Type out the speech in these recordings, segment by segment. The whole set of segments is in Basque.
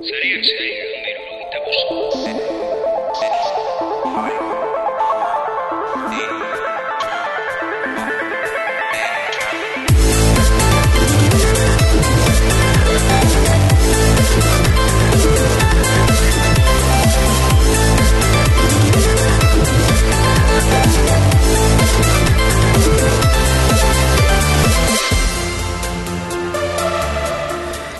சரியா சரி மீண்டும் தப்பு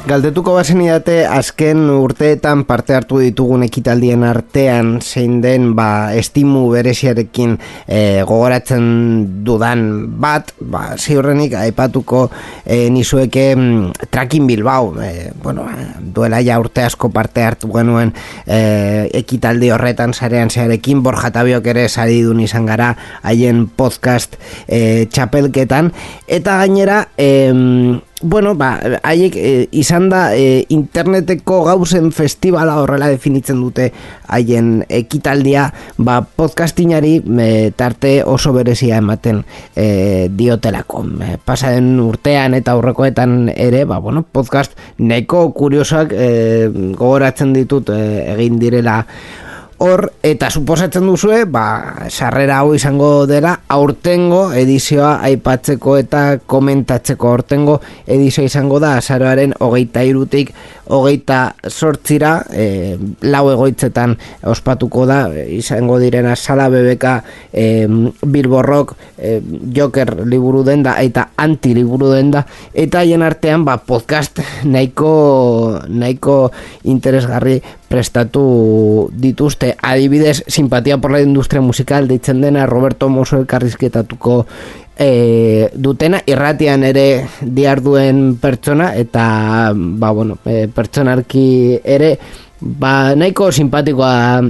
Galdetuko bazen idate azken urteetan parte hartu ditugun ekitaldien artean zein den ba, estimu bereziarekin e, gogoratzen dudan bat, ba, ziurrenik aipatuko e, nizueke mm, Trakin Bilbao, e, bueno, duela ja urte asko parte hartu genuen e, ekitaldi horretan zarean zearekin, Borja Tabiok ere saridun izan gara haien podcast e, txapelketan, eta gainera, e, Bueno, ba, haiek e, izan da e, interneteko gauzen festivala horrela definitzen dute haien ekitaldia, ba, podcastinari e, tarte oso berezia ematen e, diotelako. E, pasaren urtean eta aurrekoetan ere, ba, bueno, podcast neko kuriosak e, gogoratzen ditut e, egin direla Hor, eta suposatzen duzue, ba, sarrera hau izango dela, aurtengo edizioa aipatzeko eta komentatzeko. Aurtengo edizioa izango da, azaroaren hogeita irutik, hogeita sortzira, e, lau egoitzetan ospatuko da, izango direna sala bebeka, e, bilborrok, e, joker liburu den da, eta anti liburu den da, eta haien artean, ba, podcast nahiko, nahiko interesgarri prestatu dituzte. Adibidez simpatia por la industria musical deitzen dena Roberto Moso elkarrizketatuko e, dutena. Irratian ere diarduen pertsona eta ba, bueno, e, pertsonarki ere ba, nahiko simpatikoa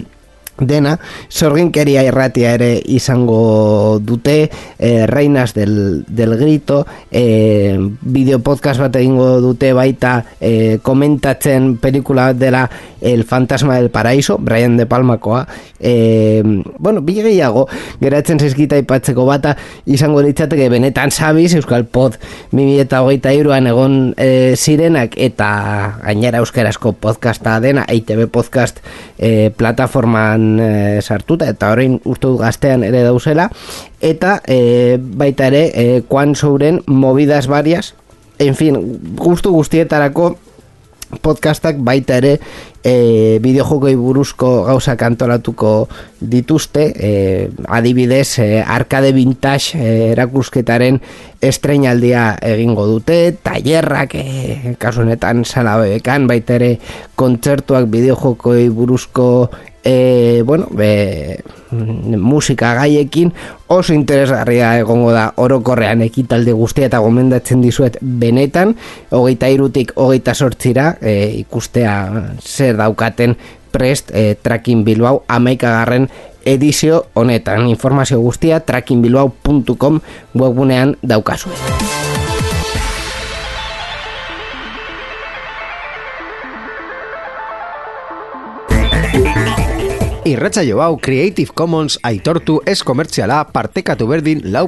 dena, sorginkeria irratia ere izango dute e, Reinas del, del Grito e, bideo podcast bat egingo dute baita e, komentatzen pelikula dela El Fantasma del Paraíso Brian De Palmakoa. E, bueno, gehiago geratzen zezkita ipatzeko bata izango litzateke benetan sabiz Euskal Pod 2008an egon e, zirenak eta gainera euskarazko podcasta dena ITB podcast e, plataforman e, sartuta eta orain uste du gaztean ere dauzela. Eta e, baita ere e, kuan zouren movidas varias en fin, gustu guztietarako podcastak baita ere e, bideojokoi buruzko gauzak antolatuko dituzte e, adibidez e, arkade vintage e, erakusketaren estreinaldia egingo dute tailerrak e, kasu honetan salabekan baita ere kontzertuak bideojokoi buruzko e, bueno, be, musika gaiekin oso interesgarria egongo da orokorrean ekitalde guztia eta gomendatzen dizuet benetan, hogeita irutik hogeita sortzira e, ikustea zer daukaten prest e, Tracking Bilbao amaikagarren edizio honetan informazio guztia trackingbilbao.com webunean daukazue. Irratsaio hau Creative Commons aitortu ez komertziala partekatu berdin lau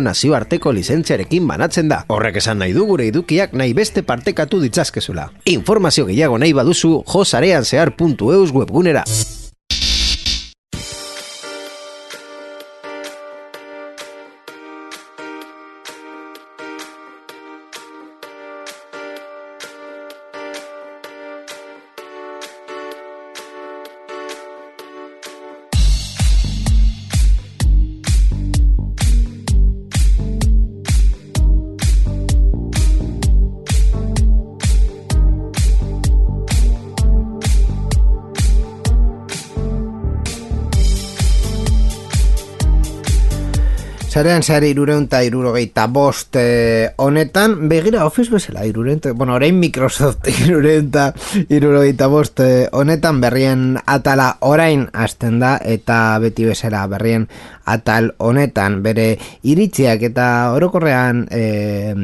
nazioarteko lizentziarekin banatzen da. Horrek esan nahi du gure idukiak nahi beste partekatu ditzazkezula. Informazio gehiago nahi baduzu josareanzear.eus webgunera. Zarean zare irureun eta irurogeita bost eh, honetan, begira Office bezala irureun, bueno, orain Microsoft irureun eta irurogeita bost eh, honetan berrien atala orain hasten da eta beti bezala berrien atal honetan bere iritziak eta orokorrean e,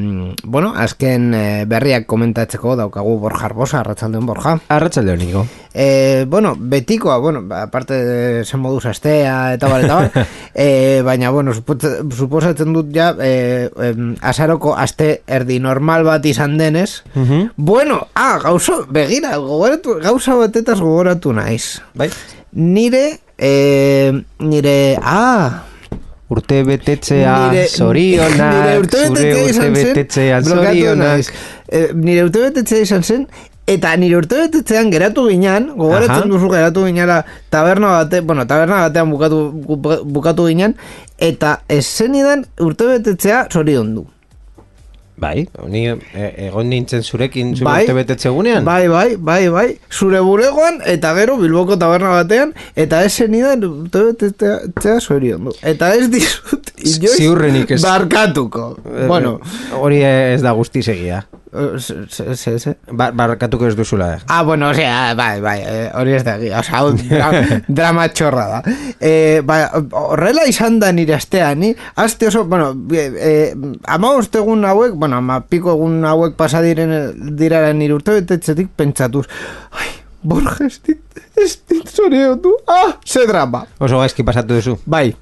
bueno, azken e, berriak komentatzeko daukagu Borja Arbosa, arratzaldeon Borja. Arratxalde honiko. E, bueno, betikoa, bueno, aparte zen moduz astea eta bar, eta bar, e, baina, bueno, supos- suposatzen dut ja, e, em, azaroko aste erdi normal bat izan denez, bueno, ah, gauza, begira, gogoratu, gauza batetaz gogoratu naiz. Bai? Nire, e, nire, ah, Urte betetzea zorionak, nire urte betetzea urte zorionak. Eh, nire urte betetzea izan zen, eta nire urte betetzean geratu ginean, gogoratzen Aha. duzu geratu gineala taberna bate, bueno, taberna batean bukatu, bu- bukatu ginean, eta ez zenidan urte betetzea zoriondu. Bai, ni e, egon nintzen zurekin zure Bai. betetze egunean. Bai, bai, bai, bai, zure bulegoan, eta gero Bilboko taberna batean, eta ez zenidan urte betetzea zoriondu. Eta ez dizut, inoiz, Ziurrenik ez. barkatuko. Eh, Bueno, Hori ez da guzti segia. Eh, se, se. Ba, barkatuko ez duzula. Ah, bueno, osea, bai, bai, eh, hori ez da egia, osea, hau dra, drama txorra da. Eh, bai, horrela izan da nire astea, ni, aste oso, bueno, eh, eh, ama egun hauek, bueno, ama piko egun hauek pasa diren dirara nire urte betetzetik pentsatuz, ai, Borja, ez dit, ez dit zoriotu, ah, ze drama. Oso gaizki pasatu duzu. Bai,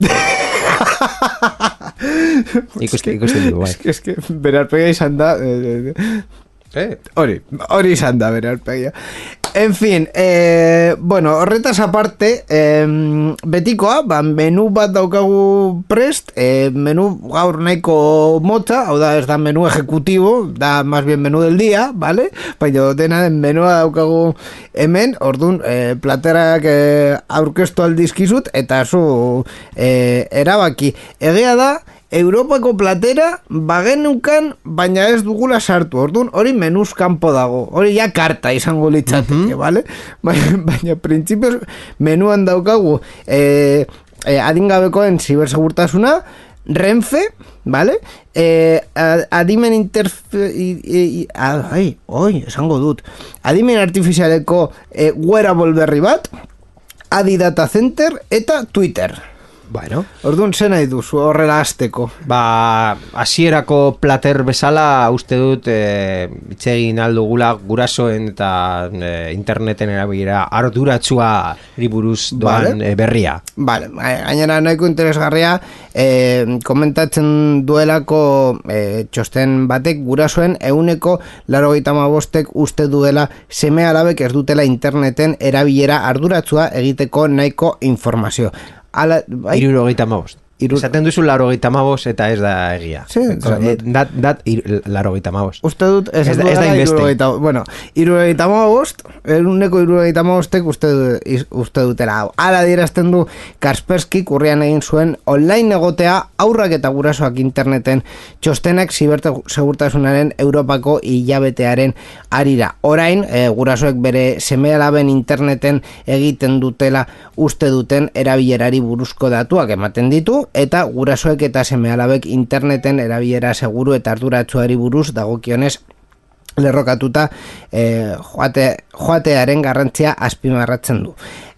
Ikusten, ikusten dugu, bai. es que, es que, berarpega izan da, eh, eh, Eh, Hori, hori izan da bere aurpegia. En fin, eh, bueno, horretaz aparte, eh, betikoa, ba, menu bat daukagu prest, eh, menu gaur nahiko motza, hau da, ez da menu ejecutivo, da más bien menu del día, ¿vale? Baina dena den menua daukagu hemen, ordun eh, platerak eh, aurkeztu aldizkizut, eta zu eh, erabaki. Egia da, Europako platera bagenukan baina ez dugula sartu. Orduan hori menuz kanpo dago. Hori ja karta izango litzateke, vale? Baina, baina printzipioz menuan daukagu eh, eh, adingabekoen zibersegurtasuna, Renfe, vale? A- adimen interfe... a- ai, oi, esango dut. Adimen artifizialeko eh, wearable berri bat, Adi Data Center eta Twitter. Bueno. Orduan zen nahi duzu horrela azteko. Ba, hasierako plater bezala uste dut e, itzegin aldugula gurasoen eta e, interneten erabilera arduratsua buruz doan Vale. e, berria. Vale, gainera nahiko interesgarria eh, komentatzen duelako eh, txosten batek gurasoen euneko laro bostek uste duela seme alabek ez dutela interneten erabilera arduratsua egiteko nahiko informazio. Ala, bai, Irurogeita mabost. Hiru- Esaten duzu larogeita mabost eta ez da egia. Sí, esan dut. dat, dat ir, larogeita mabost. Uste dut, ez, Ez da- ez da hirurogeita- Bueno, irurogeita bost, eruneko irurogeita bostek uste, du, iz- uste dutela. Ala dirazten du Kaspersky kurrian egin zuen online egotea aurrak eta gurasoak interneten txostenak zibertegurtasunaren Europako hilabetearen arira. Orain, e, gurasoek bere semealaben interneten egiten dutela uste duten erabilerari buruzko datuak ematen ditu, eta gurasoek eta semealabek interneten erabilera seguru eta arduratsuari buruz dagokionez lerrokatuta eh, joate, joatearen garrantzia azpimarratzen du.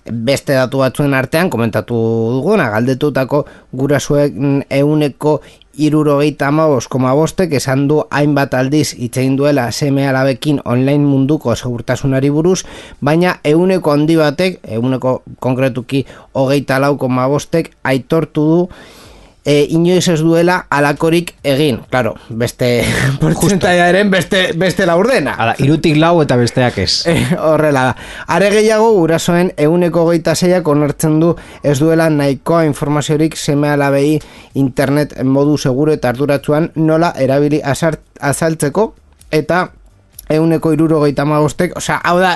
Beste datu batzuen artean, komentatu duguna, galdetutako gurasuek euneko irurogeita amabos koma bostek esan du hainbat aldiz itzein duela seme alabekin online munduko segurtasunari buruz, baina euneko handi batek, euneko konkretuki hogeita lau koma bostek aitortu du e, inoiz ez duela alakorik egin. Claro, beste portzentaiaren beste, beste laurdena. Hala, irutik lau eta besteak ez. Eh, horrela da. Are gehiago gurasoen euneko goita zeiak onartzen du ez duela nahikoa informaziorik seme alabei internet modu seguro eta arduratsuan nola erabili azart, azaltzeko eta euneko irurogeita magostek, osea, hau da,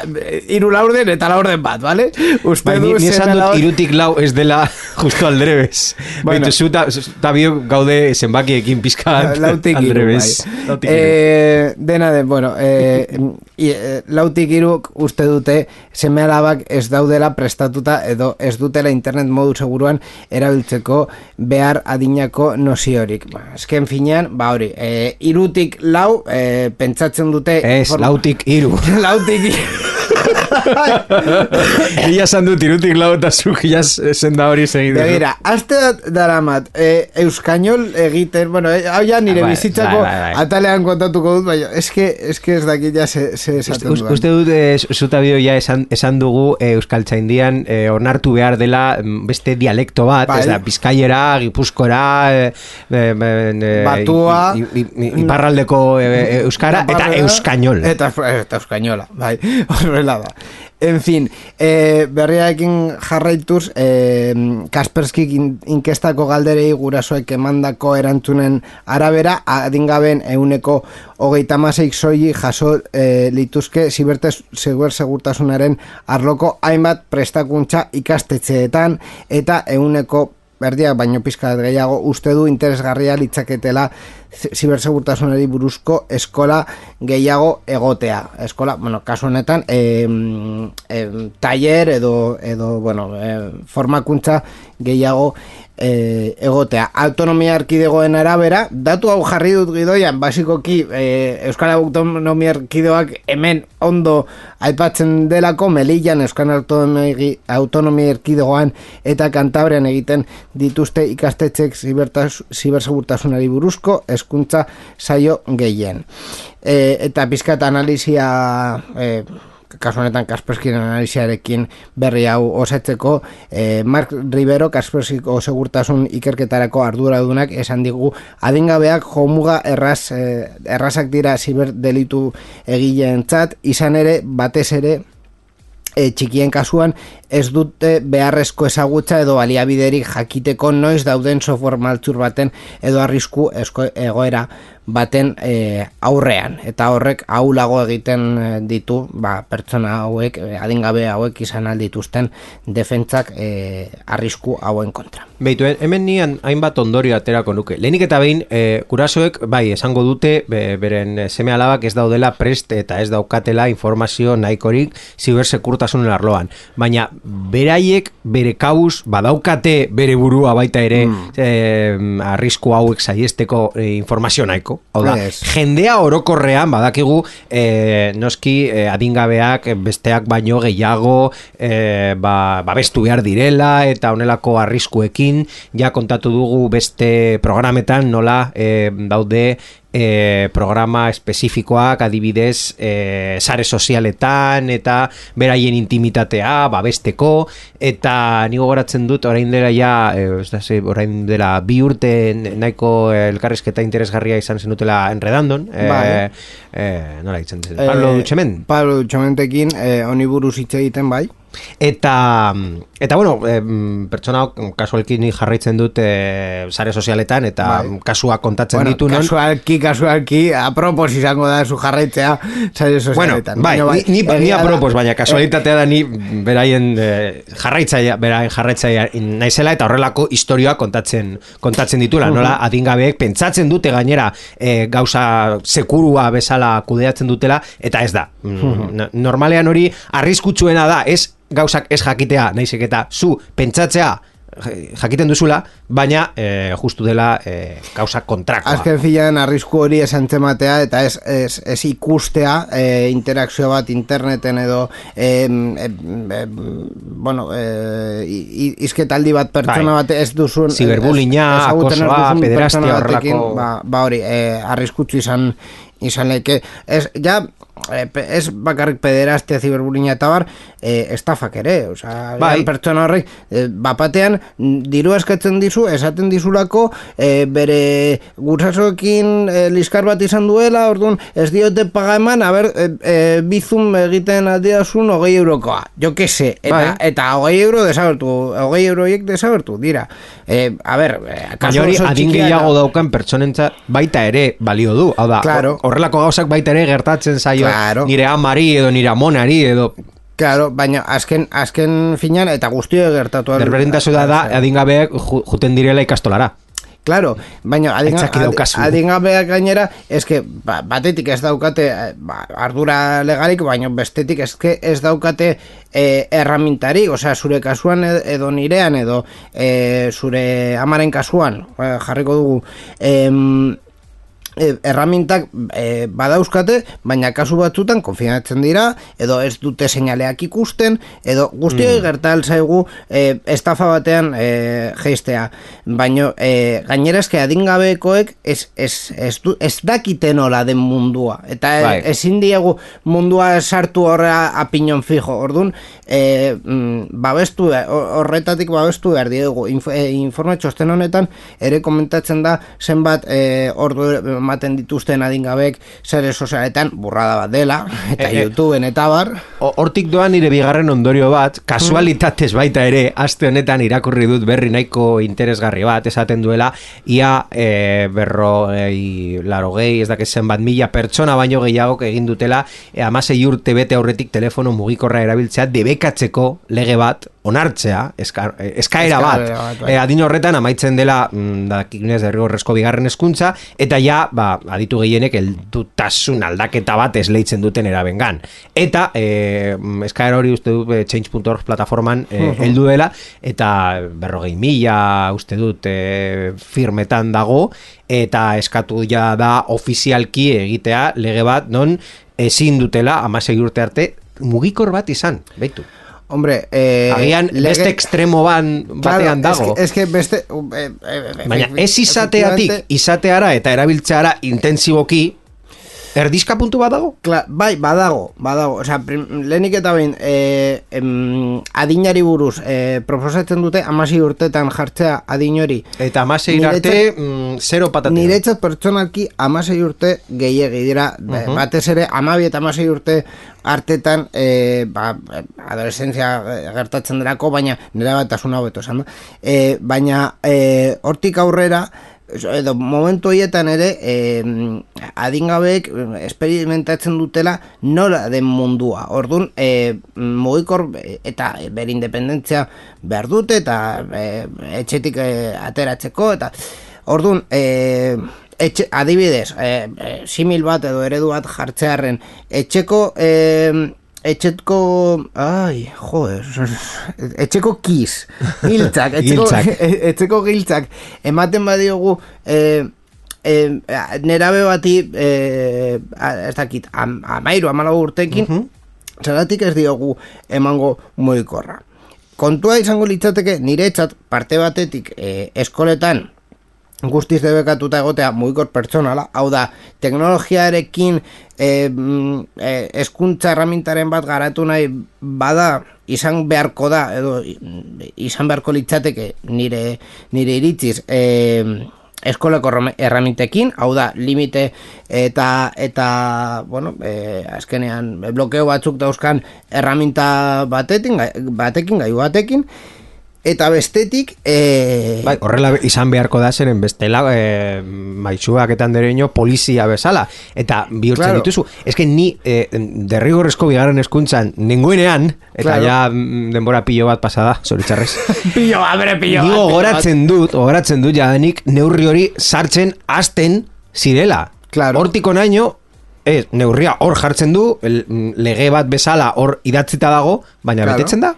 iru laurden eta laurden bat, bale? Uste ni, du ni esan dut alabek- irutik lau ez dela justo aldrebes. Bueno. Bueno. zu ta, ta biok gaude zenbakiekin pizka lautik iru, aldrebes. bai. Lautik iru. Eh, dena den, bueno, eh, eh, lautik iruk uste dute seme alabak ez daudela prestatuta edo ez dutela internet modu seguruan erabiltzeko behar adinako noziorik. Ba, esken finean, ba hori, eh, irutik lau eh, pentsatzen dute... Ez, lautik iru. lautik iru. Ia esan dut irutik lau eta zuk ia zen da hori segin. Begira, bat daramat, e, euskainol egiten, bueno, e, hau ja nire Bai, bizitzako bai, bai, bai. atalean kontatuko dut, baina eske, eske ez dakit ja se, se esaten Uste, uste dut, e, zuta bio ja esan, esan dugu e, Euskal Txaindian e, onartu behar dela mm, beste dialekto bat, Bai. ez da, Bizkaiera, Gipuzkora, e, e, e, Batua, i- i- i- iparraldeko e, Euskara, eta Euskainol. Eta, eta euskainola, bai, horrela da. En fin, e, berriarekin jarraituz, e, Kasperskik in, inkestako galderei gurasoek emandako erantzunen arabera, adingaben euneko hogeita maseik zoi jaso e, lituzke zibertez segur segurtasunaren arloko hainbat prestakuntza ikastetxeetan eta euneko berdiak baino pizka gehiago uste du interesgarria litzaketela zi- zibersegurtasunari buruzko eskola gehiago egotea. Eskola, bueno, kasu honetan, eh, eh, taller edo, edo bueno, eh, formakuntza gehiago eh, egotea. Autonomia erkidegoen arabera, datu hau jarri dut gidoian, basikoki eh, Euskal Autonomia erkidegoak hemen ondo aipatzen delako, Melillan Euskal Autonomia, erkidegoan eta Kantabrian egiten dituzte ikastetxek zibersegurtasunari buruzko hezkuntza saio gehien. E, eta pizkat analizia e, kasu honetan Kasperskin analiziarekin berri hau osatzeko eh, Mark Rivero Kasperskiko segurtasun ikerketarako arduradunak esan digu adingabeak jomuga erraz, eh, errazak dira ziberdelitu egileentzat izan ere batez ere e, txikien kasuan ez dute beharrezko ezagutza edo baliabiderik jakiteko noiz dauden software maltzur baten edo arrisku esko, egoera baten e, aurrean eta horrek aulago egiten e, ditu ba, pertsona hauek, e, adingabe hauek izan aldituzten defentzak e, arrisku hauen kontra. Beitu, hemen nian hainbat ondorio aterako nuke. Lehenik eta behin, e, kurasoek, bai, esango dute, be, beren eh, seme alabak ez daudela prest eta ez daukatela informazio nahikorik zibersekurtasunen arloan. Baina, beraiek, bere kabuz, badaukate bere burua baita ere mm. arrisku hauek saiesteko e, informazio nahiko. Hau da, Ez. jendea orokorrean badakigu e, noski e, adingabeak e, besteak baino gehiago e, ba, babestu behar direla eta honelako arriskuekin ja kontatu dugu beste programetan nola e, daude e, programa espezifikoak adibidez e, sare sozialetan eta beraien intimitatea babesteko eta ni gogoratzen dut orain dela ja e, ez da, ze, orain dela bi urte nahiko elkarrizketa interesgarria izan zenutela enredandon e, Bai. e, nola ditzen zen Pablo Eh, Dutxemen Pablo Dutxementekin eh, honi buruz hitz egiten bai. Eta, eta bueno, em, pertsona kasualki jarraitzen dut e, sare sozialetan eta Bai. kasua kontatzen Bueno, ditu non. kasualki, kasualki, apropos izango da zu jarraitzea sare Bueno, sozialetan. bai, Baina ni, ni, ni egia da- apropos, baina kasualitatea da ni beraien e, jarraitzaia, beraien jarraitzaia naizela eta horrelako historioa kontatzen kontatzen ditula, nola adingabeek pentsatzen dute gainera e, gauza sekurua bezala kudeatzen dutela eta ez da. Mm, no- Normalean hori arriskutsuena da, ez gauzak ez jakitea, naizek eta zu pentsatzea jakiten duzula, baina e, justu dela e, gauza kontrakoa. Azken filan arrisku hori esan tematea eta ez, ez, ez ikustea e, interakzio bat interneten edo e, e, e, bueno, e, izketaldi bat pertsona Bai. bat ez duzun ez- ez acosoa, duzun pederastia, horrelako- ba, ba hori, e, arriskutsu izan izan leke ez, ja, ez bakarrik pederastia ziberbullyinga eta bar e, estafak ere, osea, Bai. pertsona horrek e, bapatean mm, diru eskatzen dizu, esaten dizulako e, bere gurasoekin e, liskar bat izan duela, orduan ez diote paga eman, a ber, e, e, bizum egiten aldiazun hogei eurokoa, jo que se, eta, Bai. eta hogei euro desagertu, hogei euroiek desagertu, dira. E, a ber, kasu hori adin gehiago daukan pertsonentzat baita ere balio du. Hau da, Claro. hor- horrelako gauzak baita ere gertatzen zaio Claro. nire amari edo nire amonari edo Claro, baina azken, azken finan eta guztio gertatu. al- Berberintasuna da adingabeak ju- juten direla ikastolara. Claro, baina adinga, daukazu. adingabeak gainera, eske ba, batetik ez daukate eh, ba, ardura legalik, baina bestetik eske ez daukate e, erramintarik, osea, zure kasuan ed- edo nirean edo e, zure amaren kasuan, jarriko dugu, em, e, erramintak e, badauzkate, baina kasu batzutan konfinatzen dira, edo ez dute seinaleak ikusten, edo guztioi mm. gertal zaigu e, estafa batean e, geistea. Baina e, gainera eske adingabekoek ez, ez, ez, du, ez dakiten hola den mundua. Eta e, Bai. ezin diegu mundua sartu horra apinon fijo. Orduan, e, mm, babestu, horretatik babestu behar diegu. Inf, e, informe txosten honetan, ere komentatzen da zenbat e, ordu ematen dituzten adingabek sare sozialetan burrada bat dela, eta E. YouTubeen eta bar. Hortik doan nire bigarren ondorio bat, kasualitatez baita ere, aste honetan irakurri dut berri nahiko interesgarri bat, esaten duela, ia e, berro e, laro gehi, ez dakit zenbat mila pertsona baino gehiagok egin dutela, e, amasei urte bete aurretik telefono mugikorra erabiltzea debekatzeko lege bat, onartzea, eska, e, eskaera bat, e, adin horretan amaitzen dela mm, dakigunez derrigorrezko bigarren hezkuntza eta ja ba, aditu gehienek heldutasun aldaketa bat esleitzen duten erabengan. Eta e, eskaera hori uste dut e, change.org plataforman e, heldu dela eta berrogei mila uste dut e, firmetan dago eta eskatu ja da ofizialki egitea lege bat non ezin dutela amasei urte arte mugikor bat izan, beitu. Hombre, eh, Agian beste lege- extremo ban, batean Claro, dago. Es que, es que beste... eh, eh, Baina ez izateatik izateara eta erabiltzeara intensiboki erdizka puntu bat dago? Kla, bai, badago, badago. Osea, lehenik eta behin, e, em, adinari buruz, e, proposatzen dute amasi urtetan jartzea adin hori. Eta amasei arte, mm, zero patatea. Niretzat pertsonalki amasei urte gehiegi dira, be- Mhm. batez ere amabi eta amasei urte artetan e, ba, adolescentzia gertatzen delako, baina nire bat asuna hobeto esan da. E, baina e, hortik aurrera, edo momentu horietan ere e, adingabeek experimentatzen dutela nola den mundua. Orduan, e, mugikor eta bere independentzia behar dute eta e, etxetik e, ateratzeko eta orduan, e, etxe, adibidez, e, simil bat edo eredu bat jartzearren etxeko e, etxeko ai, joder etxeko kiz giltzak, etxeko, Giltzak. etxeko giltzak. Ematen badiogu e, e, nerabe bati e, a- ez dakit am, amairu, amalau urtekin zeratik ez diogu emango mugikorra. Kontua izango litzateke niretzat parte batetik e, eskoletan guztiz debekatuta egotea mugikor pertsonala, hau da, teknologiarekin e, mm, e, eskuntza erramintaren bat garatu nahi bada izan beharko da, edo izan beharko litzateke nire, nire iritziz, e, eskoleko errame- erramintekin, hau da, limite eta, eta bueno, e, azkenean blokeo batzuk dauzkan erraminta batetin, gai- batekin, gaiu batekin, eta bestetik, e, Bai, horrela izan beharko da zeren bestela e, maitxuak eta andereño polizia bezala eta bihurtzen Claro. dituzu. Ez que ni e, derrigorrezko bigarren eskuntzan nengoenean, eta Claro. ja mm, denbora pilo bat pasada, zoritxarrez. pillo, abre, pillo. Ni bat, pillo bat. gogoratzen dut, gogoratzen dut jadanik neurri hori sartzen hasten zirela. Claro. Hortiko naino, ez, neurria hor jartzen du, mm, lege bat bezala hor idatzita dago, baina Claro. betetzen da?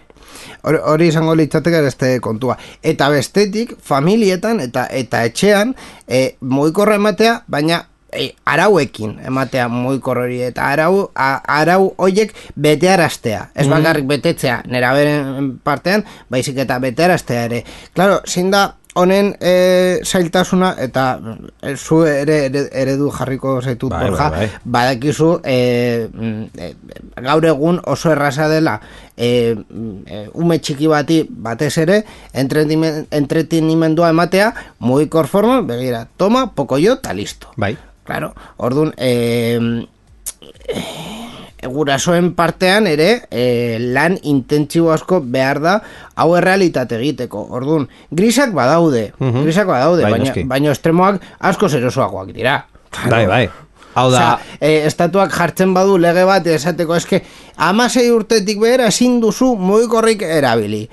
Hori, izango litzateke beste kontua. Eta bestetik, familietan eta eta etxean, e, mugikorra ematea, baina e, arauekin ematea mugikor hori eta arau, a, arau hoiek betearaztea. Ez bakarrik betetzea nera beren partean, baizik eta betearaztea ere. Claro, zein da honen e, zailtasuna eta e, zu ere, ere eredu jarriko zaitut Bai, Borja, bai, bai. badakizu e, mm, e, gaur egun oso erraza dela e, mm, ume txiki bati batez ere entretenimendua ematea mugikor forma, begira, toma, pokoio, eta listo. Bai. Claro, orduan, e, e, gurasoen partean ere e, lan intentsibo asko behar da hau errealitate egiteko. Orduan, grisak badaude, Mhm. grisak badaude, Bai, baina, baina estremoak asko zerosoagoak dira. Bai, bai. Hau da, Osea, e, estatuak jartzen badu lege bat esateko eske amasei urtetik behera ezin duzu mugikorrik erabili.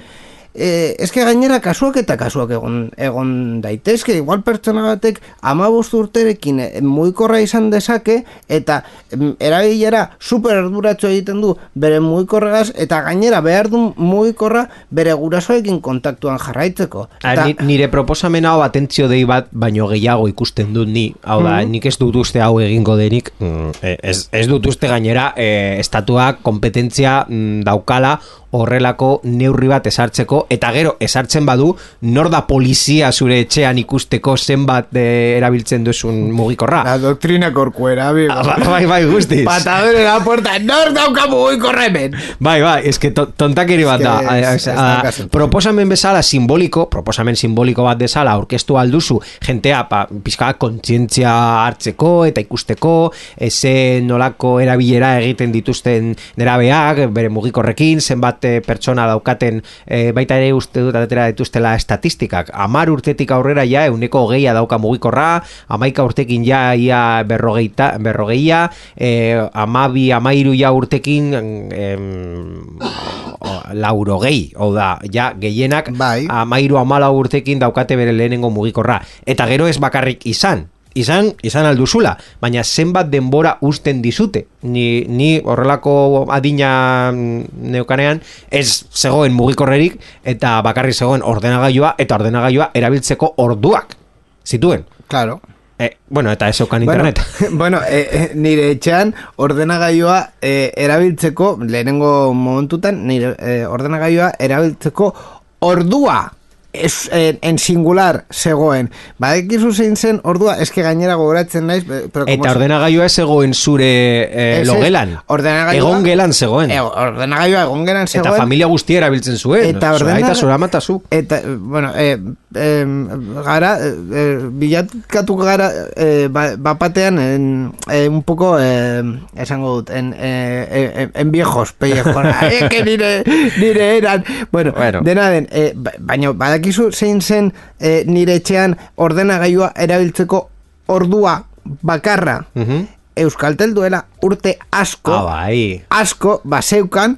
E, eske gainera kasuak eta kasuak egon, egon daitezke, igual pertsona batek ama urterekin e, mugikorra izan dezake, eta erabilera super erduratxo egiten du bere mugikorregaz, eta gainera behar du mugikorra bere gurasoekin kontaktuan jarraitzeko. A, Eta, ni- nire proposamen hau atentzio dei bat baino gehiago ikusten dut ni. Hau da, nik ez dut uste hau egingo denik, mm, eh, ez, ez dut uste gainera eh, estatuak kompetentzia mm, daukala horrelako neurri bat esartzeko eta gero esartzen badu nor da polizia zure etxean ikusteko zenbat eh, erabiltzen duzun mugikorra. la doktrina korkuera, amigo. Ah, ba- bai, bai, guztiz. Patador en la puerta, nor dauka mugikorra hemen. Bai, bai, que to, tontakeri bat da. que a- dauka sentido. proposamen bezala simboliko, proposamen simboliko bat bezala aurkeztu alduzu jentea pa, pizka kontzientzia hartzeko eta ikusteko, eze nolako erabilera egiten dituzten nerabeak, bere mugikorrekin, zenbat eh, pertsona daukaten eh, baita ere uste dut atera dituztela estatistikak. Amar urtetik aurrera ja euneko hogeia dauka mugikorra, amaika urtekin ja ia berrogeita, berrogeia, eh, amabi, amairu ja urtekin em, o- laurogei, hau da, ja, gehienak Bai. amairu amala urtekin daukate bere lehenengo mugikorra. Eta gero ez bakarrik izan, izan, izan alduzula, baina zenbat denbora usten dizute. Ni, ni horrelako adina neukanean ez zegoen mugikorrerik eta bakarrik zegoen ordenagailua eta ordenagailua erabiltzeko orduak zituen. Claro. E, bueno, eta ez Bueno, internet. bueno e, e, nire etxean ordenagailua e, erabiltzeko, lehenengo momentutan, nire e, ordenagailua erabiltzeko ordua es, en, en singular zegoen. Badekizu zein zen ordua, eske gainera gogoratzen naiz, pero Eta ordenagailua ez zegoen zure eh, logelan. ordenagailua- Egon gelan zegoen. E, ordenagailua egon geran zegoen. Eta familia guztia erabiltzen zuen. Eta Zura ordena- Eta. Eta, eh, bueno, e, gara, e, bilatkatu gara e, ba, bapatean en, e, un poco, e, esango dut, en, en, en viejos pellejos. Ai, que nire, nire eran. Bueno, Bueno. dena den, e, ba- baina badakizu zein zen e, nire etxean ordenagailua erabiltzeko ordua bakarra. Mhm. Euskaltel duela urte asko Ah, bai. asko baseukan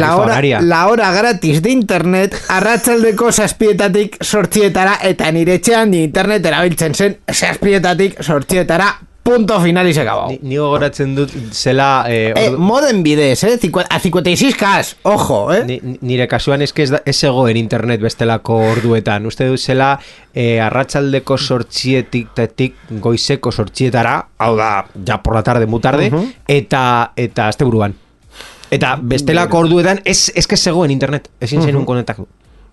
la hora, la hora gratis de internet arratzaldeko zazpietatik sortzietara eta nire etxean ni internet erabiltzen zen zazpietatik sortzietara punto final y se acabó. Ni, ni gogoratzen dut zela eh, Eh, modem bidez, eh? Cincu- A 56K, ojo, eh? Ni, ni- nire kasuan eske ez, da, ez zegoen internet bestelako orduetan. Uste dut zela eh, arratsaldeko sortzietik tetik goizeko sortzietara, hau da, ja por la tarde, mu tarde, eta, eta asteburuan. Eta bestelako orduetan ez, que zegoen internet, ezin zenun konektatu.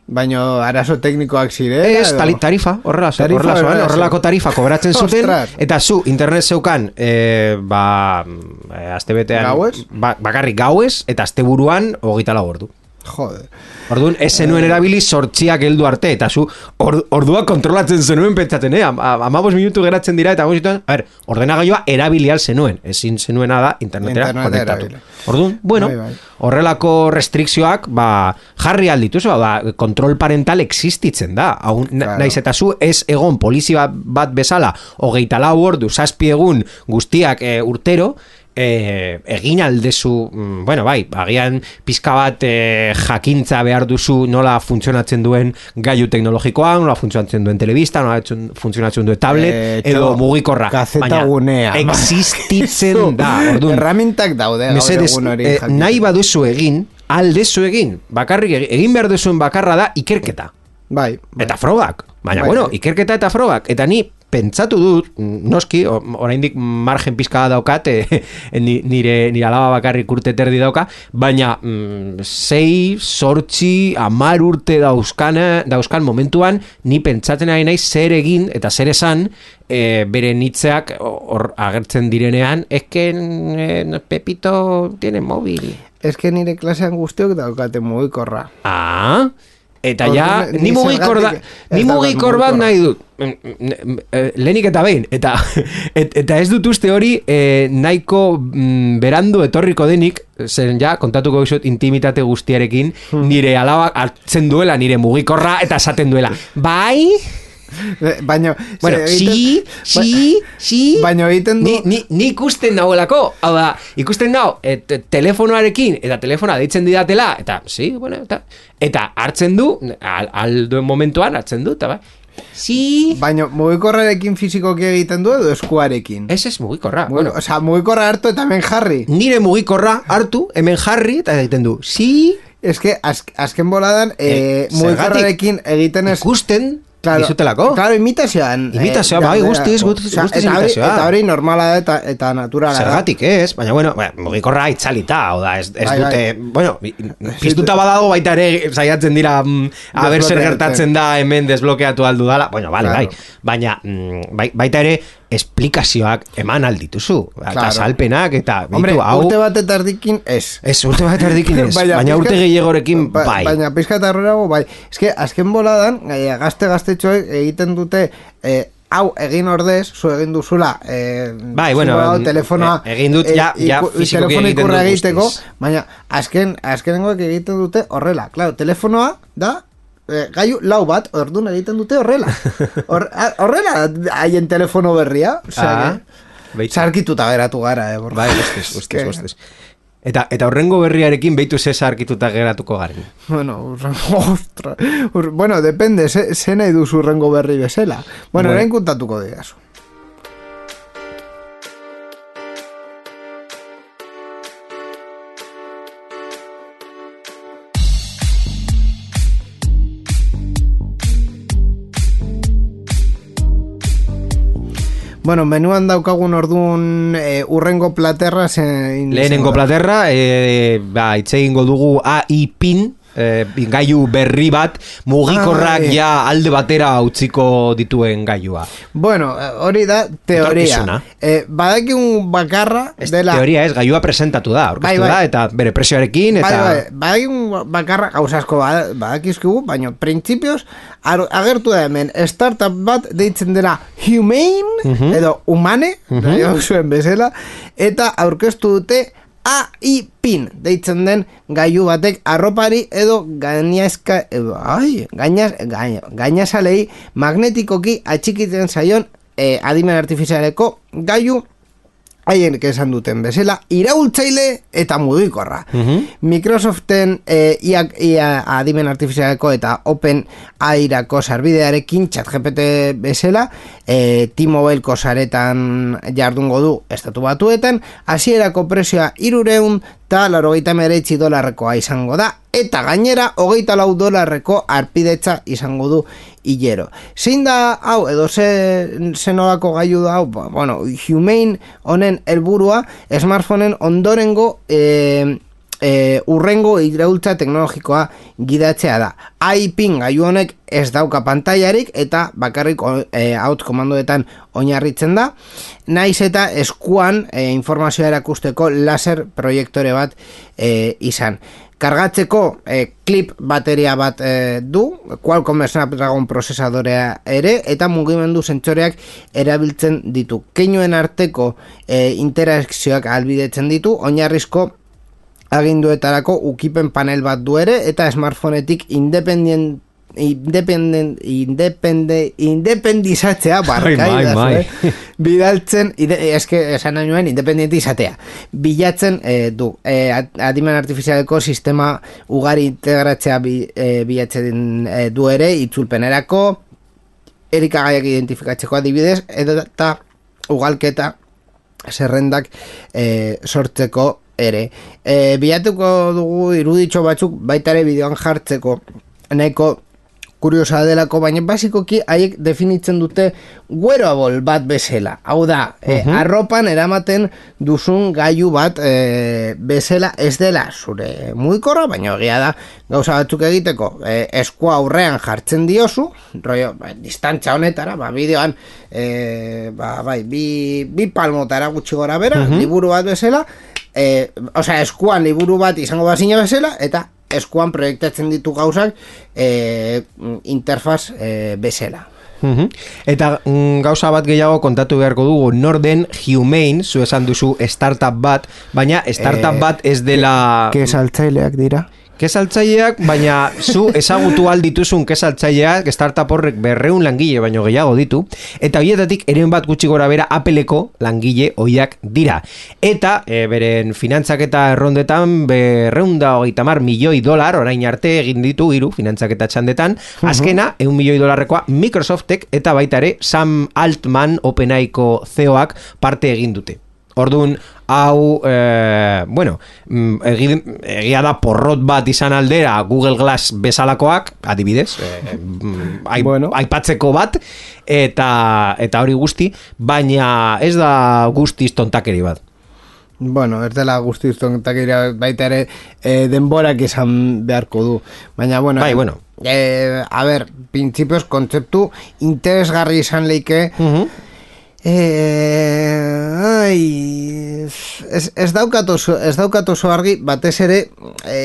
Baino arazo teknikoak zire. Ez, tali, tarifa, horrela, Tarifa, horrela, horrela, horrelako tarifa kobratzen zuten, eta zu, internet zeukan, e, ba, e, astebetean, Gauez? ba, bakarrik gauez, eta asteburuan hogeita lau ordu. Joder. Orduan, ez zenuen erabili sortziak heldu arte, eta zu, or, ordua kontrolatzen zenuen pentsaten, eh? Am- am- Amabos minutu geratzen dira, eta guztietan, a ver, ordenagailua erabili zenuen, ezin zenuena da internetera Internetera konektatu. Orduan, bueno, Bai, bai. horrelako restrikzioak, ba, jarri aldituz, ba, kontrol parental existitzen da. Hau, Claro. Naiz eta zu, ez egon polizia bat bezala, hogeita lau ordu, zazpi egun guztiak e, urtero, e, egin aldezu, mm, bueno, bai, agian pizka bat e, jakintza behar duzu nola funtzionatzen duen gaiu teknologikoa, nola funtzionatzen duen telebista, nola funtzionatzen duen tablet, Eh, edo txo, mugikorra. gazeta gunea. existitzen da, orduan. Erramintak daude gaur hori jakiteko. nahi baduzu egin, aldezu egin, bakarrik egin, egin behar duzuen bakarra da ikerketa. Bai, bai. Eta frogak. Baina, Bai, bueno, bai. ikerketa eta frogak. Eta ni pentsatu dut, noski, oraindik margen pizka daukat, ni- nire, nire alaba bakarrik urte terdi dauka, baina mm, sei, sortzi, amar urte dauzkan, dauzkan momentuan, ni pentsatzen ari naiz zer egin eta zer esan, eh, bere nitzeak hor agertzen direnean, eske eh, Pepito tiene móvil. Ez que nire klasean guztiok daukate mugikorra. Ah, eta ja, ni mugikor da, ni mugikor bat nahi dut. Mm, mm, eh, Lehenik eta behin, eta, et, eta ez dut uste hori eh, nahiko mm, berandu etorriko denik, zen ja, kontatuko dizut intimitate guztiarekin, Hmm. nire alaba hartzen duela, nire mugikorra, eta esaten duela, bai, Baina, Bueno, si, si, si... Baina egiten du... Ni, ni, ni ikusten dagoelako, hau da, ikusten dau, et, telefonoarekin, eta telefona deitzen didatela, eta, si, bueno, eta, eta hartzen du, al, alduen momentuan hartzen du, eta bai, si, Baina mugikorrarekin fizikoki egiten du edo eskuarekin? ez ez mugikorra, Bueno, bueno, Osa, mugikorra hartu eta hemen jarri. nire mugikorra hartu, hemen jarri, eta egiten du, si, Ez que, az, azken boladan, Eh, eh, mugikorrarekin egiten ez... ikusten, Claro, dizutelako. Claro, imitazioan. Imitazioa, bai, guztiz, guztiz, guztiz eta imitazioa. Eta hori normala da eta, eta naturala. Zergatik ez, baina bueno, ba, mugikorra itzalita, hau da, ez, ez Bai, dute, bai. bueno, piztuta badago baita ere saiatzen dira, mm, a ber zer gertatzen da hemen desblokeatu aldu dala, bueno, vale, Claro. bai, baina mm, bai, baita ere esplikazioak eman aldituzu, eta Claro. salpenak, eta Hombre, bitu, hau, urte bat eta erdikin ez. ez urte bat erdikin ez, baina, pixka- urte gehiagorekin ba- bai. Baina pizka eta bai. Ez que, azken boladan, eh, gazte gaztetxoek egiten dute, eh, hau egin ordez, zu egin duzula, eh, Bai, bueno, zu hau em, telefonoa, eh, egin dut ja- ja telefono egiten dut egiteko, baina azken, azkenengoek egiten dute horrela. Claro, telefonoa da, eh, gaiu lau bat, ordun egiten dute horrela. Hor, horrela haien telefono berria. Osea, Ah. Sarkituta geratu gara, eh, borra. Bai, guztiz, Que- guztiz. Eta, eta horrengo berriarekin behitu zesa arkituta geratuko garen. Bueno, urrengo, ostra, ur, bueno, depende, ze, ze nahi duzu urrengo berri bezala. Bueno, Bueno. orain kontatuko diazu. Bueno, menuan daukagun orduan e, urrengo platerra zein... Lehenengo platerra, e, ba, itse egingo dugu AI pin, e, gaiu berri bat, mugikorrak Ai. ja alde batera utziko dituen gailua. Bueno, eh, hori da teoria. Eh, badakigun bakarra Ez dela... teoria ez, gailua presentatu da, aurkeztu Bai, bai. da, eta bere presioarekin, eta... Bai, bai, badakigun bakarra gauzasko badakizkigu, baina printzipioz agertu da hemen startup bat deitzen dela Humane Mhm. edo Humane, uh zuen bezala, eta aurkeztu dute AI pin deitzen den gailu batek arropari edo gainazka edo, ai, gainaz, gaina, gainazalei magnetikoki atxikitzen zaion eh, adimen artifizialeko gailu haien esan duten bezala, iraultzaile eta mugikorra. Microsoften e, ia, ia adimen artifizialeko eta Open airako sarbidearekin ChatGPT bezala, e, T-Mobileko saretan jardungo du estatu batuetan, hasierako prezioa irureun eta larogeita meretzi dolarrekoa izango da, eta gainera hogeita lau dolarreko arpidetza izango du hilero. Zein da hau, edo ze, ze nolako gailu da hau, Ba, bueno, Humane honen helburua smartphoneen ondorengo e, e, urrengo iraultza teknologikoa gidatzea da. iPin gailu honek ez dauka pantailarik eta bakarrik e, out komandoetan oinarritzen da. Naiz eta eskuan e, informazioa erakusteko laser proiektore bat e, izan. Kargatzeko e, klip bateria bat e, du, Qualcomm Snapdragon prozesadorea ere, eta mugimendu sentsoreak erabiltzen ditu. Keinuen arteko e, interakzioak albidetzen ditu, oinarrizko aginduetarako ukipen panel bat du ere, eta smartphonetik independent independent independe independizatzea barkai eh? bidaltzen ide, eske esan nuen independiente izatea. Bilatzen eh, du. Eh, ad- adimen artifizialeko sistema ugari integratzea bi, eh, bilatzen eh, du ere itzulpenerako erikagaiak identifikatzeko adibidez edo eta ugalketa zerrendak e, sortzeko ere. E, bilatuko dugu iruditxo batzuk baita ere bideoan jartzeko nahiko kuriosa delako, baina basikoki haiek definitzen dute wearable bat bezala. Hau da, e, arropan eramaten duzun gailu bat e, bezala ez dela zure mugikorra, baina egia da gauza batzuk egiteko e, eskua aurrean jartzen diozu, rollo, ba, distantza honetara, ba, bideoan e, ba, bai, bi, bi palmotara gutxi gora bera, liburu bat bezala, e, osea, eskuan liburu bat izango bazina bezala, eta eskuan proiektatzen ditu gauzak e, interfaz e, bezala. Mhm. Eta mm, gauza bat gehiago kontatu beharko dugu Norden Humane, zu esan duzu startup bat, baina startup Eh, bat ez dela Ke saltzaileak dira? Kesaltzaileak, baina zu ezagutu aldituzun kesaltzaileak, startup horrek berreun langile baino gehiago ditu, eta horietatik eren bat gutxi gora bera apeleko langile hoiak dira. Eta e, beren finantzaketa errondetan berreun da hogeita mar milioi dolar, orain arte egin ditu hiru finantzaketa txandetan, azkena, eun milioi dolarrekoa Microsoftek eta baita ere Sam Altman OpenAIko CEO-ak parte egin dute. Orduan, hau, e, bueno, mm, egi- egia da porrot bat izan aldera Google Glass bezalakoak, adibidez, e, ai, Bueno. aipatzeko bat, eta eta hori guzti, baina ez da guztiz tontakeri bat. Bueno, ez dela guztiz tontakeria baita ere e, denborak izan beharko du. Baina, bueno, Bai, bueno. E, a ber, printzipioz kontzeptu interesgarri izan leike Mhm. E, ai, ez, ez daukat oso, ez daukat oso argi, batez ere, e,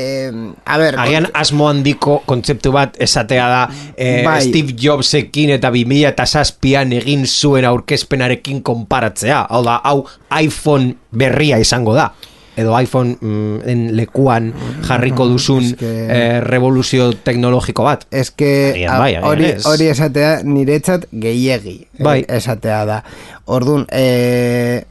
a ber, Agian asmo handiko kontzeptu bat esatea da eh, Bai. Steve Jobsekin eta 2000 eta zazpian egin zuen aurkezpenarekin konparatzea. Hau da, hau iPhone berria izango da. Edo iPhone mm, en lekuan jarriko duzun eske- eh, revoluzio teknologiko bat. Ez que bai, hori, hori esatea niretzat gehiegi eh, Bai. esatea da. Orduan, e,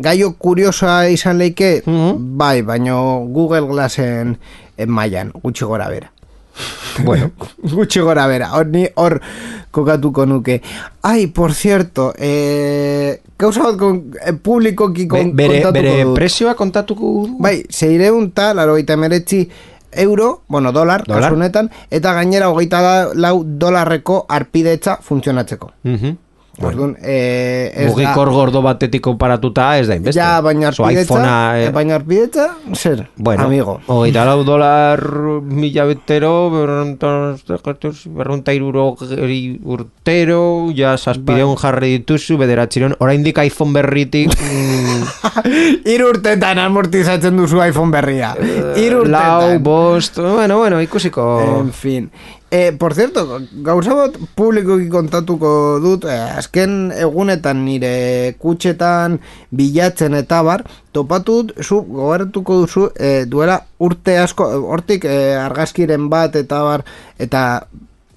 gaio kuriosoa izan leike, Mhm. bai, baino Google Glassen en mailan, gutxi gora bera. Bueno, gutxi gora bera, hor ni hor kokatuko nuke. Ai, por cierto, eh, gauza bat kon, eh, publikoki be- kon, bere, kontatuko bere dut. prezioa kontatuko du? Bai, zeireun ta, laro meretzi euro, bueno, dolar, Dolar. kasu honetan, eta gainera hogeita lau dolarreko arpidetza funtzionatzeko. Mhm. Orduan, eh, ez Mugikor gordo batetik konparatuta ez da inbeste. Ja, baina arpidetza, eh, eh, baina arpidetza, zer, Bueno, amigo. Hogeita lau dolar mila betero, berrunta iruro urtero, ja zazpideun Bai. jarri dituzu, bederatziron, oraindik iPhone berritik, mm, Hiru urtetan amortizatzen duzu iPhone berria. Eh, lau, urtetan. bost, bueno, bueno, ikusiko... En fin. Eh, por cierto, gauza bat publikoki kontatuko dut, eh, azken egunetan nire kutxetan bilatzen eta bar, topatu dut, zu gogaratuko duzu, eh, duela urte asko, hortik eh, argazkiren bat eta bar, eta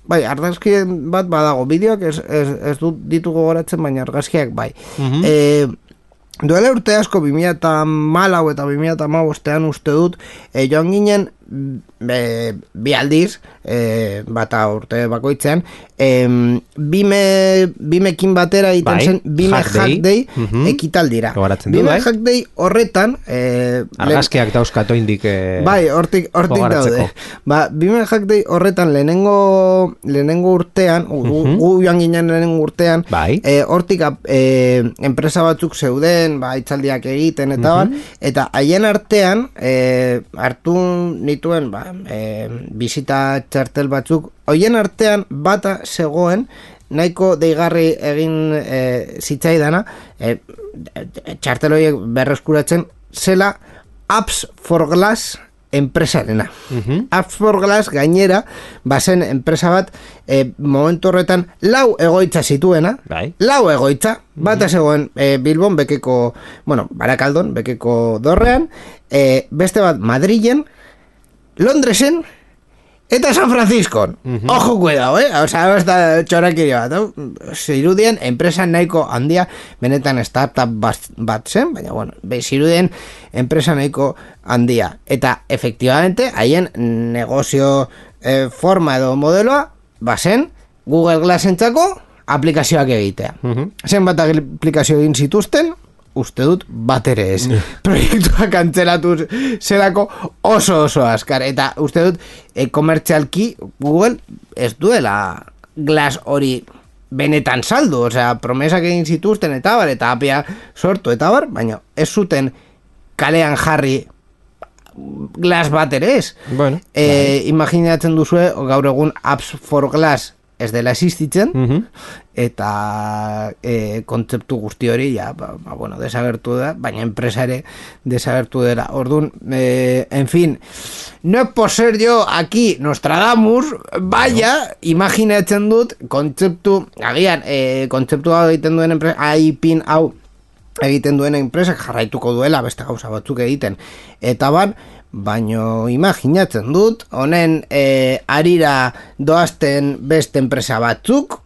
bai, argazkiren bat badago, bideoak ez, ez, ez dut ditu gogoratzen, baina argazkiak bai. Mhm. eh, Duela urte asko 2004 eta 2005 uste dut e, joan ginen e, bi aldiz e, bata urte bakoitzean e, bime, bimekin batera egiten Bai, zen bime Hack hack Day. day, Mhm. ekitaldira bime bai. hack day horretan e, Argazkiak dauzkatu indik... Eh, Bai, hortik, hortik daude. Ba, Bime Hack Day horretan lehenengo, lehenengo urtean, gu, Mhm. gu joan ginen lehenengo urtean, Bai. e, hortik e, enpresa batzuk zeuden, ba, itzaldiak egiten eta bar, eta haien artean e, hartu nituen ba, e, bizita txartel batzuk, hoien artean bata zegoen, nahiko deigarri egin e, zitzaidana, e, txartel horiek berreskuratzen, zela Apps for Glass enpresarena. Mhm. Apps for Glass gainera, bazen enpresa bat, e, momentu horretan lau egoitza zituena, Bai. lau egoitza, bata zegoen e, Bilbon bekeko, bueno, Barakaldon, bekeko dorrean, e, beste bat Madrilen, Londresen, Eta San Francisco. Ojo, cuidado, eh? O sea, ez da txorakiri bat. Zirudien, enpresa nahiko handia, benetan startup bat, bat zen, baina, bueno, be, zirudien enpresa nahiko handia. Eta, efectivamente, haien negozio eh, forma edo modeloa, bazen, Google Glass entzako aplikazioak egitea. Mhm. Zenbat aplikazio egin zituzten, uste dut bat ere ez. Proiektua kantzelatu zelako oso oso askar. Eta uste dut e, komertzialki Google ez duela Glass hori benetan saldu, osea, promesak egin zituzten eta bar, eta apia sortu eta bar, baina ez zuten kalean jarri Glass bat ere ez. Bueno, e, imaginatzen duzue gaur egun Apps for Glass ez dela existitzen, Mhm. eta e, kontzeptu guzti hori ja, ba, ba, bueno, desagertu da, baina enpresa ere desagertu dela. Orduan, e, en fin, no es por ser yo aquí Nostradamus, baina, imaginatzen dut, kontzeptu, agian, e, kontzeptu hau egiten duen enpresa, aipin hau egiten duen enpresak jarraituko duela beste gauza batzuk egiten. Eta ban, baino imaginatzen dut, honen e, arira doazten beste enpresa batzuk,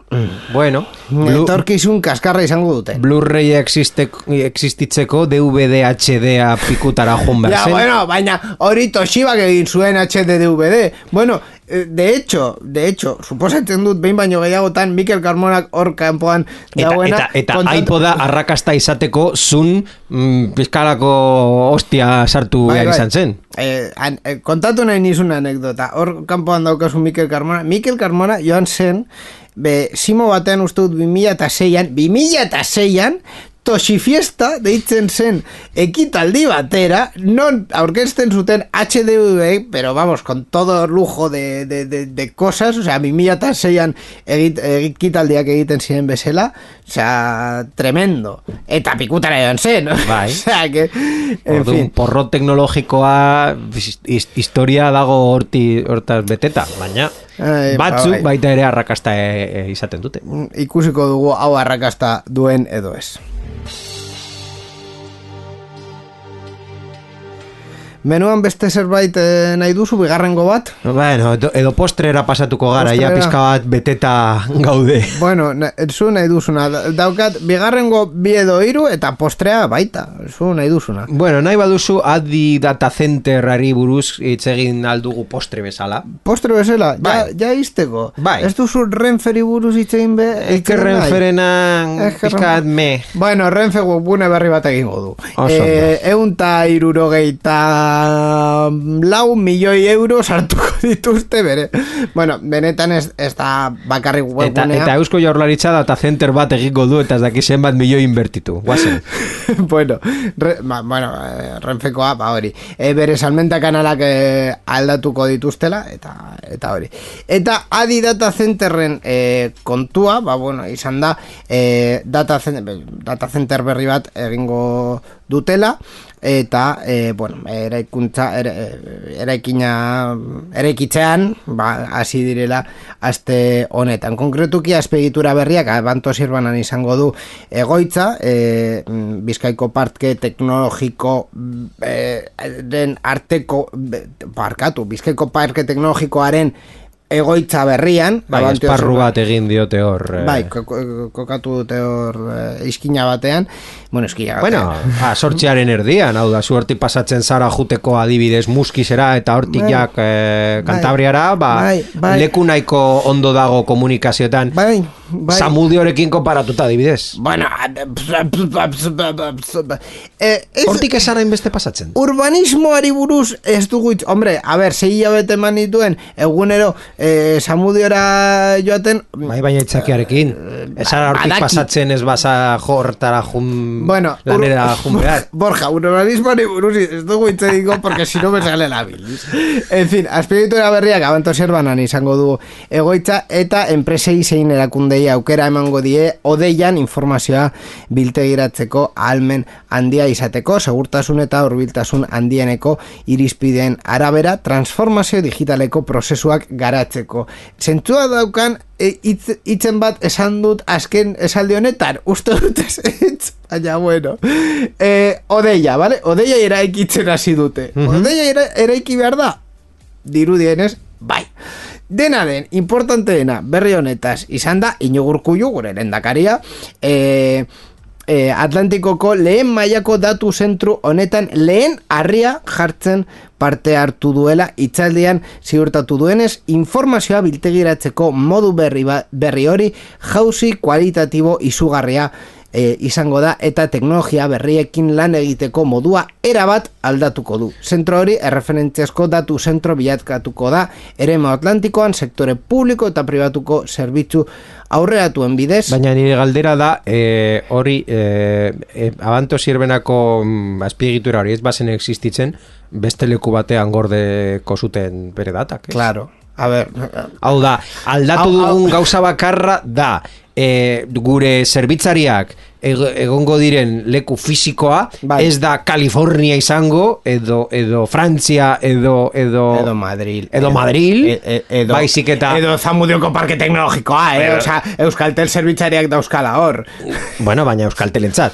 Bueno, Blu- etorkizun kaskarra izango dute. Blu-ray existe, existitzeko DVD HD-a pikutara joan behar Ja, zen. bueno, baina hori Toshibak egin zuen HD DVD. Bueno, eh, de hecho, de hecho, suposatzen dut behin baino gehiagotan Mikel Carmonak hor kanpoan Eta, dagoena. eta, eta kontant- iPoda arrakasta izateko zun mm, pizkalako ostia sartu Bai, behar bai. izan zen. Eh, an, eh, kontatu nahi nizun anekdota. Hor kanpoan daukazu Mikel Carmona. Mikel Carmona joan zen, be, simo batean uste dut 2006an, 2006an, Toshifiesta deitzen zen ekitaldi batera, non aurkezten zuten HDV, pero vamos, con todo lujo de, de, de, de cosas, o sea, 2006an egit, ekitaldiak egiten ziren bezala, o sea, tremendo. Eta pikutara joan zen, Bai. o sea, que, en Orduan, fin. porro teknologikoa his- his- historia dago horti hortaz beteta, baina Ai, ba, batzuk bai. baita ere arrakasta e, e, izaten dute. ikusiko dugu hau arrakasta duen edo ez. Menuan beste zerbait eh, nahi duzu, bigarrengo bat? Bueno, edo, edo postrera pasatuko gara, ja Postrera. pizka bat beteta gaude. Bueno, zu nahi duzuna. Da- Daukat, bigarrengo bi edo hiru eta postrea baita. Zu nahi duzuna. Bueno, nahi baduzu Adi Data Centerari buruz hitz egin aldugu postre bezala. Postre bezala, ja, Bai. ja izteko. Bai. Ez duzu Renferi buruz hitz egin be? nahi? renferenan pizkat Renfe- me. Bueno, Renfe webgune berri bat egingo du. Oso Eh, eun ta irurogeita lau milioi euro sartuko dituzte bere. Bueno, benetan ez, ez da bakarrik Eta, webgunea. eta Eusko Jaurlaritza data center bat egiko du eta ez daki zenbat milioi inbertitu. Guazen. bueno, re, ba, bueno, eh, Renfekoa, ba hori. E, bere salmenta kanalak eh, aldatuko dituztela, eta eta hori. Eta adi data centerren eh, kontua, ba bueno, izan da, eh, data, center, data center berri bat egingo dutela, eta, eh, bueno, eraikuntza, ere, eh, eraikina, eraikitzean, ba, hasi direla, aste honetan. Konkretuki, azpegitura berriak, abanto sirbanan izango du egoitza, e, Bizkaiko parke teknologiko e, den arteko, be- parkatu, Bizkaiko parke teknologikoaren egoitza berrian, Bai, esparru bat egin diote hor. eh. Bai, ko- ko- kokatu dute hor eh, iskina batean, bueno, iskina Bueno, batean. ah, sortzearen erdian, hau da, zu hortik pasatzen zara juteko adibidez muskizera eta hortik Bai. jak eh, Kantabriara, ba, Bai, bai. leku nahiko ondo dago komunikazioetan. Bai, bai. Zamudiorekin konparatuta adibidez. Bueno, eh, ez, Hortik esara inbeste pasatzen. urbanismoari buruz ez dugu hitz, hombre, a ber, sei hilabete eman dituen, egunero, eh, samudiora joaten, Bai, baina itzakiarekin. Esara hortik badaki. pasatzen ez basa jortara jun bueno, lanera jun behar. Borja, urbanismoari buruz ez dugu hitz egingo, porque si no me sale la bilis. En fin, azpiritura berriak abanto zerbanan izango du egoitza, eta enpresei zein erakundei aukera emango die, odeian informazioa biltegiratzeko ahalmen handia izateko, segurtasun eta hurbiltasun handieneko irizpideen arabera, transformazio digitaleko prozesuak garatzeko. Zentzua daukan, e, hitz, hitzen bat esan dut azken esaldi honetan, uste dut ez baina bueno. E, odeia, vale? Odeia eraikitzen hasi dute. Odeia era, eraiki behar da? Dirudienez, bai. Dena den, importanteena, berri honetaz, izan da, inogurkuju, gure lendakaria, e, e, Atlantikoko lehen mailako datu zentru honetan lehen harria jartzen parte hartu duela. Itzaldian ziurtatu duenez informazioa biltegiratzeko modu berri, ba, berri hori jauzi kualitatibo izugarria e, izango da eta teknologia berriekin lan egiteko modua erabat aldatuko du. Zentro hori erreferentziazko datu zentro bilatkatuko da eremo Atlantikoan sektore publiko eta pribatuko zerbitzu aurreratuen bidez. Baina nire galdera da, e, hori, e, e, abanto sirbenako mm, azpiegitura hori ez bazen existitzen, beste leku batean gordeko zuten bere datak. ez? Claro. A ver, Hau da, aldatu dugun gauza bakarra da, e, gure zerbitzariak egongo diren leku fisikoa, Bai. ez da California izango, edo, edo Frantzia, edo, edo, Edo Madril. edo Madril, E- e- edo, baizik eta, Edo Zamudioko Parke Teknologikoa, eh? Pero- Osea, Euskaltel zerbitzariak dauzkala hor. bueno, baina Euskaltelentzat.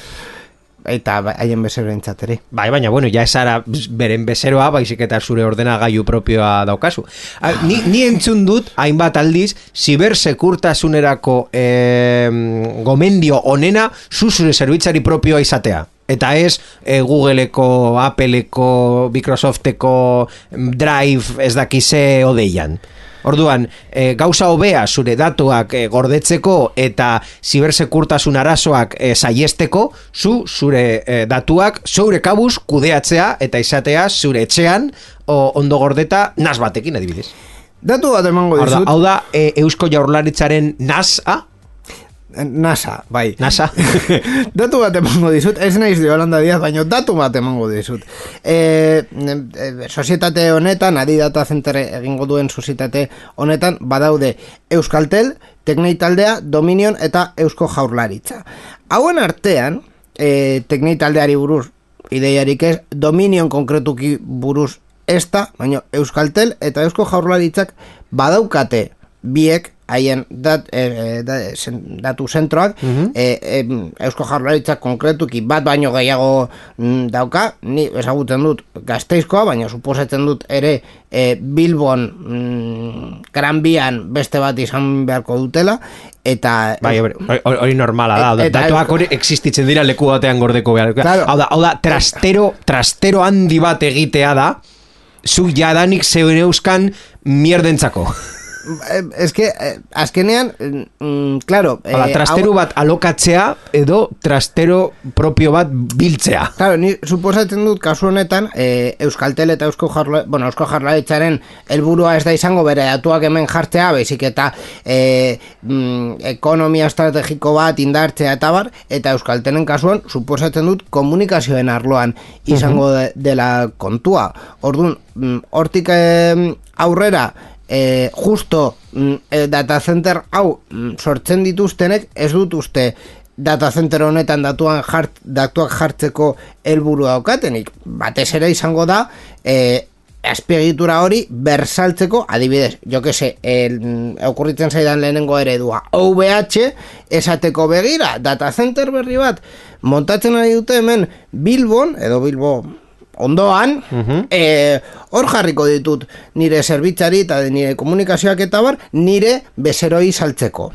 Eta ba- haien bezeroentzat ere. Bai, baina, bueno, ja esara beren bezeroa, baizik eta zure ordenagailu propioa daukazu. A, ni, ni entzun dut, hainbat aldiz, zibersekurtasunerako eh, gomendio onena, zu zure zerbitzari propioa izatea. Eta ez eh, Googleeko, Appleko, Microsofteko Drive ez dakize odeian. Orduan, e, gauza hobea zure datuak e, gordetzeko eta zibersekurtasun arazoak e, saiesteko, zu zure e, datuak zure kabuz kudeatzea eta izatea zure etxean o, ondo gordeta nas batekin adibidez. Datu bat emango Hau da, dizut. hau da e, Eusko Jaurlaritzaren NASA, NASA, bai. NASA. datu bat emango dizut, ez naiz de Holanda Diaz, baina datu bat emango dizut. E, e, sozietate honetan, adi data center egingo duen sozietate honetan, badaude Euskaltel, Teknei taldea, Dominion eta Eusko Jaurlaritza. Hauen artean, e, Teknei taldeari buruz, ideiarik ez, Dominion konkretuki buruz ez da, baina Euskaltel eta Eusko Jaurlaritzak badaukate biek haien dat, e, da, zen, datu zentroak e, e, Eusko Jaurlaritzak konkretuki bat baino gehiago mm, dauka, ni ezagutzen dut gazteizkoa, baina suposatzen dut ere e, Bilbon mm, Gran Bian beste bat izan beharko dutela eta Bai, hori- normala da. Eta- Datuak hori existitzen dira leku batean gordeko behar. Claro. Hau da, hau da, trastero, trastero handi bat egitea da, zu jadanik zeuen euskan mierdentzako. Es que eh, azkenean mm, claro, Hau da, eh, trastero hau- bat alokatzea edo trastero propio bat biltzea. Claro, ni suposatzen dut kasu honetan e, Euskaltel eta Eusko Jarla, bueno, Eusko Jarlaritzaren helburua ez da izango bere datuak hemen jartzea, baizik eta e, mm, ekonomia estrategiko bat indartzea eta bar, eta Euskaltelen kasuan suposatzen dut komunikazioen arloan izango de, dela kontua. Orduan, mm, hortik em, aurrera e, justo mm, e, data center hau mm, sortzen dituztenek ez dut uste data center honetan datuan jart, datuak jartzeko helburu daukatenik. Batez ere izango da e, azpiegitura hori bersaltzeko, adibidez, jo que se, el, okurritzen zaidan lehenengo eredua, OVH esateko begira, data center berri bat, montatzen ari dute hemen Bilbon, edo Bilbo ondoan, eh, hor jarriko ditut nire zerbitzari eta nire komunikazioak eta bar, nire bezeroi saltzeko.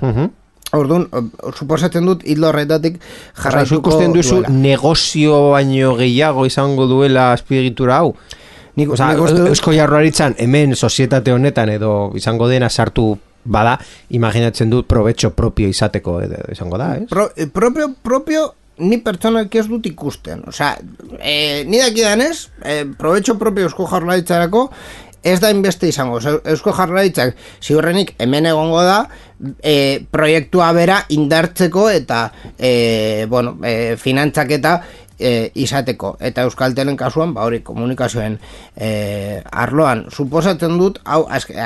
Orduan, eh, suposatzen dut hildo horretatik jarraituko ikusten duzu duela. negozio baino gehiago izango duela azpiegitura hau. Nik, Osa, uste dut- Eusko Jaurlaritzan hemen sozietate honetan edo izango dena sartu bada, imaginatzen dut probetxo propio izateko edo izango da, ez? Pro, eh, propio, propio, ni pertsonalki ez dut ikusten. Osea, eh, ni dakidanez, eh, probetxo propio eusko jarlaritzarako, ez da inbeste izango. Eusko jarlaritzak ziurrenik hemen egongo da, e, proiektua bera indartzeko eta e, bueno, e, finantzak eta e, izateko. Eta Euskaltelen kasuan, ba hori komunikazioen e, arloan, suposatzen dut, hau, azke,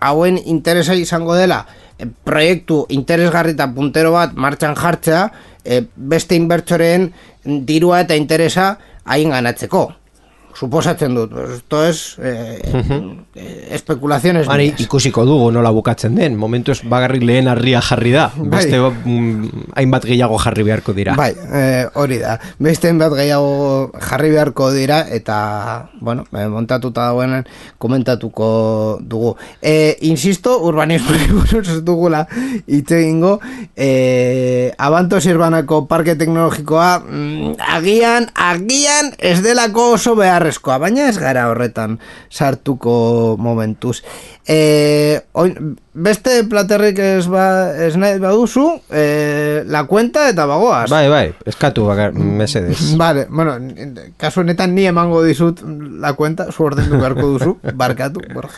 hauen interesa izango dela, e, proiektu interesgarri eta puntero bat martxan jartzea, e, beste inbertsoreen dirua eta interesa hain ganatzeko. Suposatzen dut, esto es eh, eh, especulaciones Mari, mías. ikusiko dugu nola bukatzen den. Momentuz bagarrik lehen harria jarri da. Beste mm, hainbat gehiago jarri beharko dira. Bai, eh, hori da. Beste bat gehiago jarri beharko dira eta, bueno, eh, montatuta dagoenan komentatuko dugu. Eh, insisto, urbanismo buruz ez dugula hitz egingo, eh, Abanto Sirbanako parke teknologikoa mm, agian, agian ez delako oso beharrezkoa, baina ez gara horretan sartuko momentuz. Eh, oin, beste platerrik ez, ba, ez nahi baduzu, eh, la cuenta eta bagoaz. Bai, bai, eskatu bakar, mesedez. Vale, bueno, kasu honetan ni emango dizut la cuenta, zu ordendu beharko duzu, barkatu, Borja.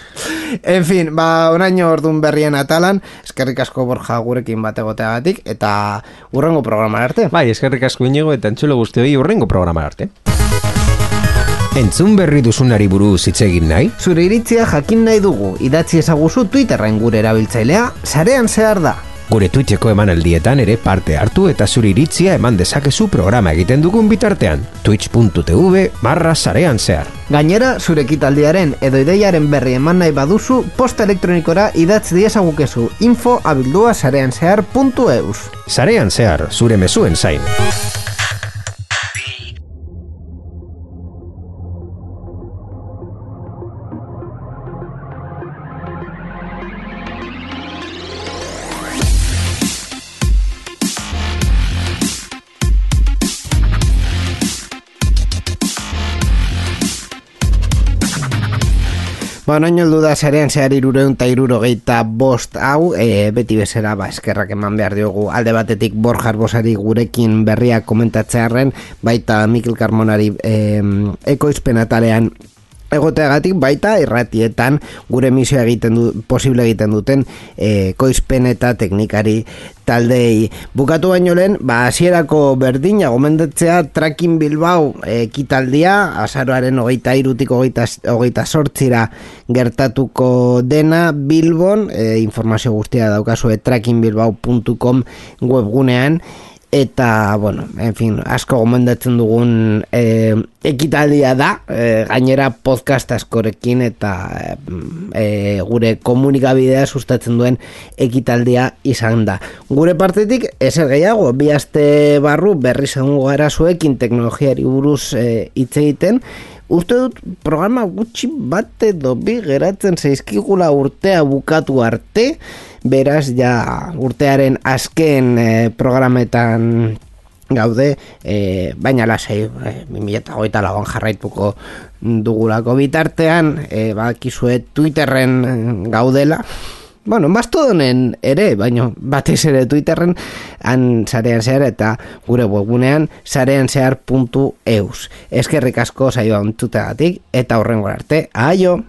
En fin, ba, oraino ordun berrien atalan, eskerrik asko Borja gurekin bat egoteagatik, eta urrengo programa arte. Bai, eskerrik asko inigo eta entzulo guztioi urrengo programa arte. Entzun berri duzunari buruz hitz egin nahi? Zure iritzia jakin nahi dugu, idatzi ezaguzu Twitterren gure erabiltzailea, sarean zehar da. Gure Twitcheko emanaldietan ere parte hartu eta zure iritzia eman dezakezu programa egiten dugun bitartean. twitch.tv barra sarean zehar. Gainera, zure ekitaldiaren edo ideiaren berri eman nahi baduzu, posta elektronikora idatz diezagukezu info abildua sarean zehar puntu eus. Sarean zehar, zure mezuen zain. Ba, noin heldu da zarean zehar irureun eta iruro geita bost hau, e, beti bezera, ba, eskerrak eman behar diogu. Alde batetik Borja Arbosari gurekin berriak komentatzearen, baita Mikel Carmonari e, ekoizpenatalean egoteagatik baita irratietan gure misioa egiten du, posible egiten duten e, koizpen eta teknikari taldei bukatu baino lehen ba hasierako berdina gomendatzea Tracking Bilbao ekitaldia azaroaren hogeita irutik hogeita, hogeita sortzira gertatuko dena. Bilbon e, informazio guztia daukazue trackingbilbao.com webgunean eta, bueno, en fin, asko gomendatzen dugun e, ekitaldia da, e, gainera podcast askorekin eta e, gure komunikabidea sustatzen duen ekitaldia izan da. Gure partetik, ezer gehiago, bi aste barru berri zegoen gara zuekin teknologiari buruz hitz egiten, Uste dut programa gutxi bat edo bi geratzen zaizkigula urtea bukatu arte, beraz ja urtearen azken e, programetan gaude, e, baina lasai, e, 2008 lagoan jarraituko dugulako bitartean, e, bakizue Twitterren gaudela, bueno, mastodonen ere, baino batez ere Twitterren han zarean zehar eta gure webgunean zarean zehar.eus. Eskerrik asko saioa ontzutegatik eta horrengo arte, aio!